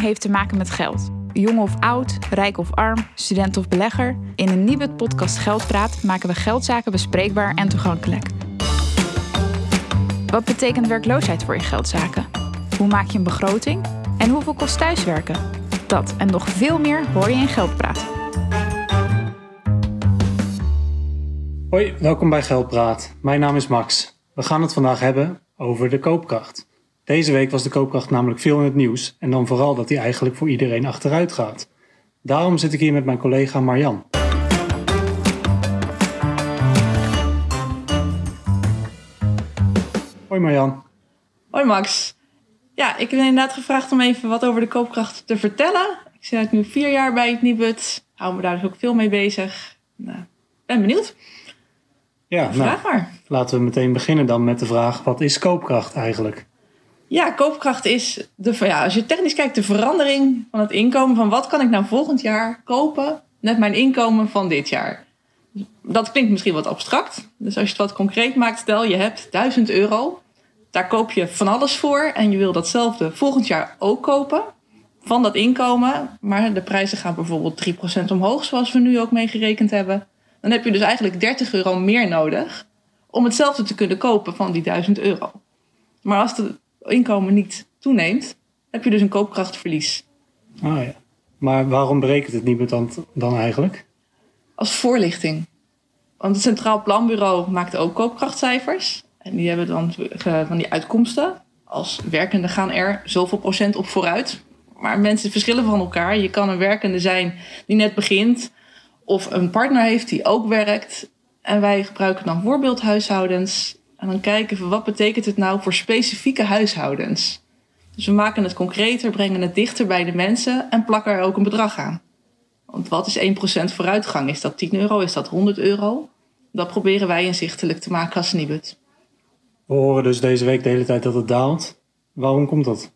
Heeft te maken met geld. Jong of oud, rijk of arm, student of belegger. In een nieuwe podcast Geldpraat maken we geldzaken bespreekbaar en toegankelijk. Wat betekent werkloosheid voor je geldzaken? Hoe maak je een begroting? En hoeveel kost thuiswerken? Dat en nog veel meer hoor je in Geldpraat. Hoi, welkom bij Geldpraat. Mijn naam is Max. We gaan het vandaag hebben over de koopkracht. Deze week was de koopkracht namelijk veel in het nieuws en dan vooral dat die eigenlijk voor iedereen achteruit gaat. Daarom zit ik hier met mijn collega Marjan. Hoi Marjan. Hoi Max. Ja, ik ben inderdaad gevraagd om even wat over de koopkracht te vertellen. Ik zit nu vier jaar bij het Nibud. Hou me daar dus ook veel mee bezig. Nou, ben benieuwd. Ja, nou, Vraag maar. laten we meteen beginnen dan met de vraag: wat is koopkracht eigenlijk? Ja, koopkracht is, de, ja, als je technisch kijkt, de verandering van het inkomen. Van wat kan ik nou volgend jaar kopen met mijn inkomen van dit jaar? Dat klinkt misschien wat abstract. Dus als je het wat concreet maakt, stel je hebt 1000 euro. Daar koop je van alles voor en je wil datzelfde volgend jaar ook kopen van dat inkomen. Maar de prijzen gaan bijvoorbeeld 3% omhoog, zoals we nu ook meegerekend hebben. Dan heb je dus eigenlijk 30 euro meer nodig om hetzelfde te kunnen kopen van die 1000 euro. Maar als het inkomen niet toeneemt, heb je dus een koopkrachtverlies. Ah ja. Maar waarom berekent het niet dan, dan eigenlijk? Als voorlichting. Want het Centraal Planbureau maakt ook koopkrachtcijfers. En die hebben dan van die uitkomsten. Als werkenden gaan er zoveel procent op vooruit. Maar mensen verschillen van elkaar. Je kan een werkende zijn die net begint. Of een partner heeft die ook werkt. En wij gebruiken dan voorbeeldhuishoudens. En dan kijken we wat betekent het nou voor specifieke huishoudens. Dus we maken het concreter, brengen het dichter bij de mensen en plakken er ook een bedrag aan. Want wat is 1% vooruitgang? Is dat 10 euro? Is dat 100 euro? Dat proberen wij inzichtelijk te maken als Nibud. We horen dus deze week de hele tijd dat het daalt. Waarom komt dat?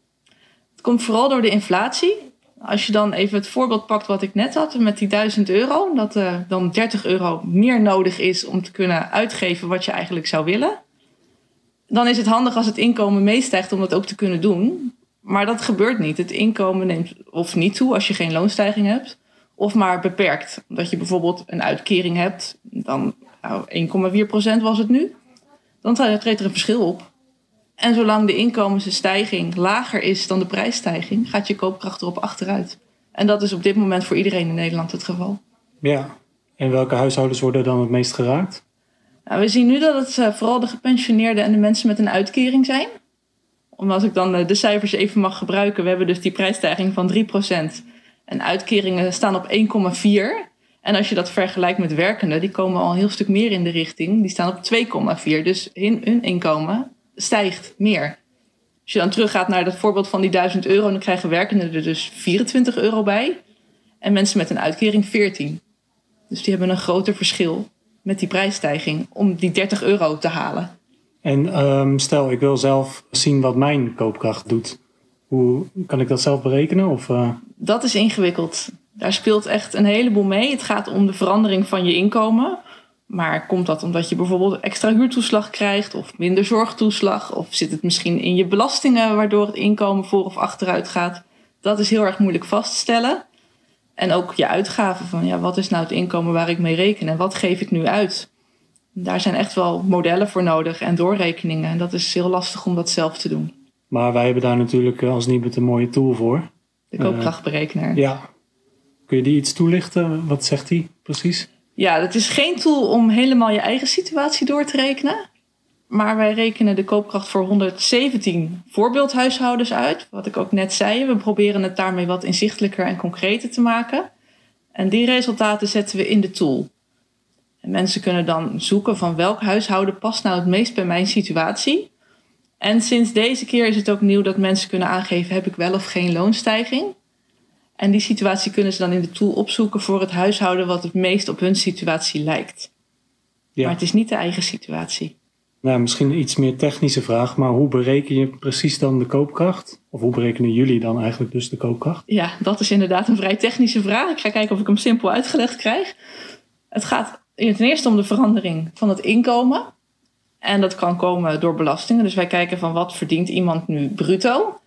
Het komt vooral door de inflatie. Als je dan even het voorbeeld pakt wat ik net had met die 1000 euro, dat er uh, dan 30 euro meer nodig is om te kunnen uitgeven wat je eigenlijk zou willen. Dan is het handig als het inkomen meestijgt om dat ook te kunnen doen. Maar dat gebeurt niet. Het inkomen neemt of niet toe als je geen loonstijging hebt, of maar beperkt. Omdat je bijvoorbeeld een uitkering hebt, dan nou, 1,4% was het nu. Dan treedt er een verschil op. En zolang de inkomensstijging lager is dan de prijsstijging, gaat je koopkracht erop achteruit. En dat is op dit moment voor iedereen in Nederland het geval. Ja, en welke huishoudens worden dan het meest geraakt? Nou, we zien nu dat het uh, vooral de gepensioneerden en de mensen met een uitkering zijn. Omdat ik dan uh, de cijfers even mag gebruiken. We hebben dus die prijsstijging van 3%. En uitkeringen staan op 1,4. En als je dat vergelijkt met werkenden, die komen al een heel stuk meer in de richting. Die staan op 2,4. Dus hun, hun inkomen stijgt meer. Als je dan teruggaat naar dat voorbeeld van die 1000 euro, dan krijgen werkenden er dus 24 euro bij. En mensen met een uitkering 14. Dus die hebben een groter verschil met die prijsstijging om die 30 euro te halen. En um, stel, ik wil zelf zien wat mijn koopkracht doet. Hoe kan ik dat zelf berekenen? Of, uh... Dat is ingewikkeld. Daar speelt echt een heleboel mee. Het gaat om de verandering van je inkomen. Maar komt dat omdat je bijvoorbeeld extra huurtoeslag krijgt of minder zorgtoeslag? Of zit het misschien in je belastingen waardoor het inkomen voor of achteruit gaat? Dat is heel erg moeilijk vast te stellen. En ook je uitgaven van ja, wat is nou het inkomen waar ik mee reken en wat geef ik nu uit? Daar zijn echt wel modellen voor nodig en doorrekeningen. En dat is heel lastig om dat zelf te doen. Maar wij hebben daar natuurlijk als Nibud een mooie tool voor. De koopkrachtberekenaar. Uh, ja. Kun je die iets toelichten? Wat zegt die precies? Ja, het is geen tool om helemaal je eigen situatie door te rekenen. Maar wij rekenen de koopkracht voor 117 voorbeeldhuishoudens uit. Wat ik ook net zei, we proberen het daarmee wat inzichtelijker en concreter te maken. En die resultaten zetten we in de tool. En mensen kunnen dan zoeken van welk huishouden past nou het meest bij mijn situatie. En sinds deze keer is het ook nieuw dat mensen kunnen aangeven: heb ik wel of geen loonstijging? En die situatie kunnen ze dan in de tool opzoeken voor het huishouden wat het meest op hun situatie lijkt. Ja. Maar het is niet de eigen situatie. Nou, misschien een iets meer technische vraag, maar hoe bereken je precies dan de koopkracht? Of hoe berekenen jullie dan eigenlijk dus de koopkracht? Ja, dat is inderdaad een vrij technische vraag. Ik ga kijken of ik hem simpel uitgelegd krijg. Het gaat ten eerste om de verandering van het inkomen. En dat kan komen door belastingen. Dus wij kijken van wat verdient iemand nu bruto.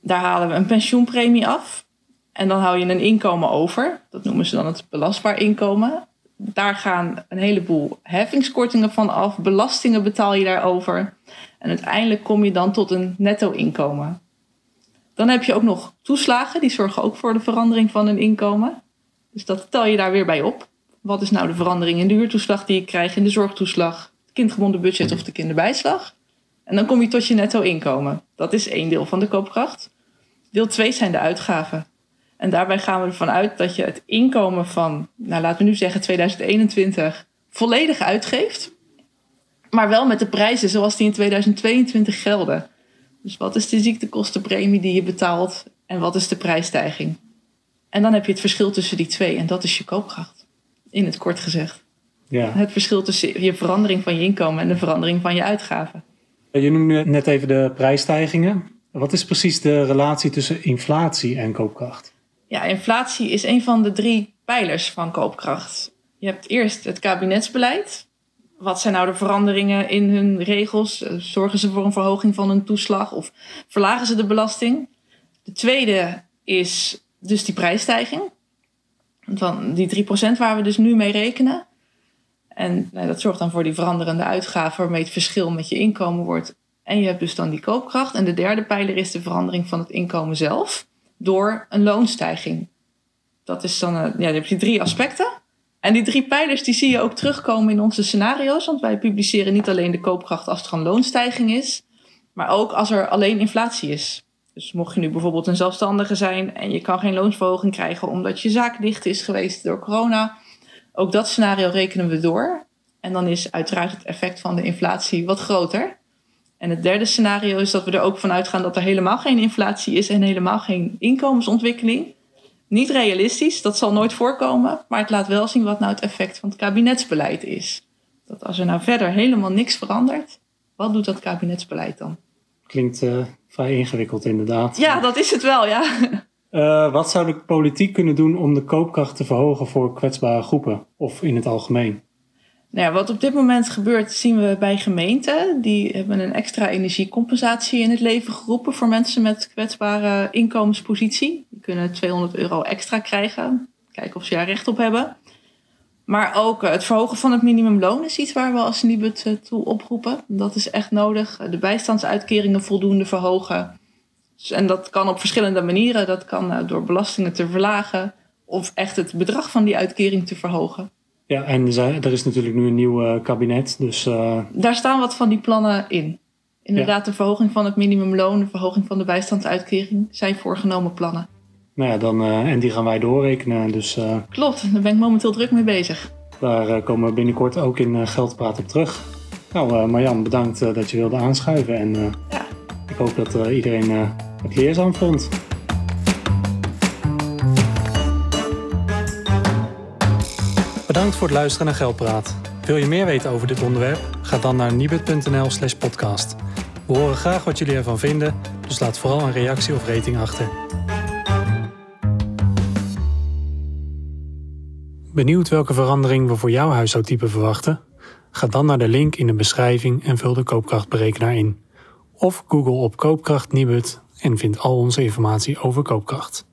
Daar halen we een pensioenpremie af. En dan hou je een inkomen over. Dat noemen ze dan het belastbaar inkomen. Daar gaan een heleboel heffingskortingen van af. Belastingen betaal je daarover. En uiteindelijk kom je dan tot een netto inkomen. Dan heb je ook nog toeslagen. Die zorgen ook voor de verandering van een inkomen. Dus dat tel je daar weer bij op. Wat is nou de verandering in de huurtoeslag die ik krijg, in de zorgtoeslag, het kindgebonden budget of de kinderbijslag? En dan kom je tot je netto inkomen. Dat is één deel van de koopkracht. Deel 2 zijn de uitgaven. En daarbij gaan we ervan uit dat je het inkomen van, nou laten we nu zeggen 2021, volledig uitgeeft. Maar wel met de prijzen zoals die in 2022 gelden. Dus wat is de ziektekostenpremie die je betaalt en wat is de prijsstijging? En dan heb je het verschil tussen die twee en dat is je koopkracht. In het kort gezegd. Ja. Het verschil tussen je verandering van je inkomen en de verandering van je uitgaven. Je noemde net even de prijsstijgingen. Wat is precies de relatie tussen inflatie en koopkracht? Ja, inflatie is een van de drie pijlers van koopkracht. Je hebt eerst het kabinetsbeleid. Wat zijn nou de veranderingen in hun regels? Zorgen ze voor een verhoging van hun toeslag of verlagen ze de belasting? De tweede is dus die prijsstijging. Van die 3% waar we dus nu mee rekenen. En nou, dat zorgt dan voor die veranderende uitgaven waarmee het verschil met je inkomen wordt. En je hebt dus dan die koopkracht. En de derde pijler is de verandering van het inkomen zelf door een loonstijging. Dat is dan, ja, dan heb je drie aspecten. En die drie pijlers die zie je ook terugkomen in onze scenario's. Want wij publiceren niet alleen de koopkracht als er een loonstijging is, maar ook als er alleen inflatie is. Dus mocht je nu bijvoorbeeld een zelfstandige zijn en je kan geen loonsverhoging krijgen omdat je zaak dicht is geweest door corona, ook dat scenario rekenen we door. En dan is uiteraard het effect van de inflatie wat groter. En het derde scenario is dat we er ook van uitgaan dat er helemaal geen inflatie is en helemaal geen inkomensontwikkeling. Niet realistisch, dat zal nooit voorkomen, maar het laat wel zien wat nou het effect van het kabinetsbeleid is. Dat als er nou verder helemaal niks verandert, wat doet dat kabinetsbeleid dan? Klinkt uh, vrij ingewikkeld inderdaad. Ja, dat is het wel, ja. Uh, wat zou de politiek kunnen doen om de koopkracht te verhogen voor kwetsbare groepen of in het algemeen? Nou wat op dit moment gebeurt, zien we bij gemeenten. Die hebben een extra energiecompensatie in het leven geroepen voor mensen met kwetsbare inkomenspositie. Die kunnen 200 euro extra krijgen. Kijken of ze daar recht op hebben. Maar ook het verhogen van het minimumloon is iets waar we als Nibud eh, toe oproepen. Dat is echt nodig. De bijstandsuitkeringen voldoende verhogen. Dus, en dat kan op verschillende manieren. Dat kan eh, door belastingen te verlagen of echt het bedrag van die uitkering te verhogen. Ja, en er is natuurlijk nu een nieuw eh, kabinet. Dus, Daar staan wat van die plannen in. Inderdaad, de verhoging van het minimumloon, de verhoging van de bijstandsuitkering zijn voorgenomen plannen. Nou ja, dan, uh, en die gaan wij doorrekenen. Dus, uh, Klopt, daar ben ik momenteel druk mee bezig. Daar komen we binnenkort ook in Geldpraat op terug. Nou, Marjan, bedankt dat je wilde aanschuiven. En ja. ik hoop dat iedereen het leerzaam vond. Bedankt voor het luisteren naar Geldpraat. Wil je meer weten over dit onderwerp? Ga dan naar nibud.nl slash podcast. We horen graag wat jullie ervan vinden, dus laat vooral een reactie of rating achter. Benieuwd welke verandering we voor jouw huishoudtype verwachten? Ga dan naar de link in de beschrijving en vul de koopkrachtberekenaar in. Of google op koopkracht Nibud en vind al onze informatie over koopkracht.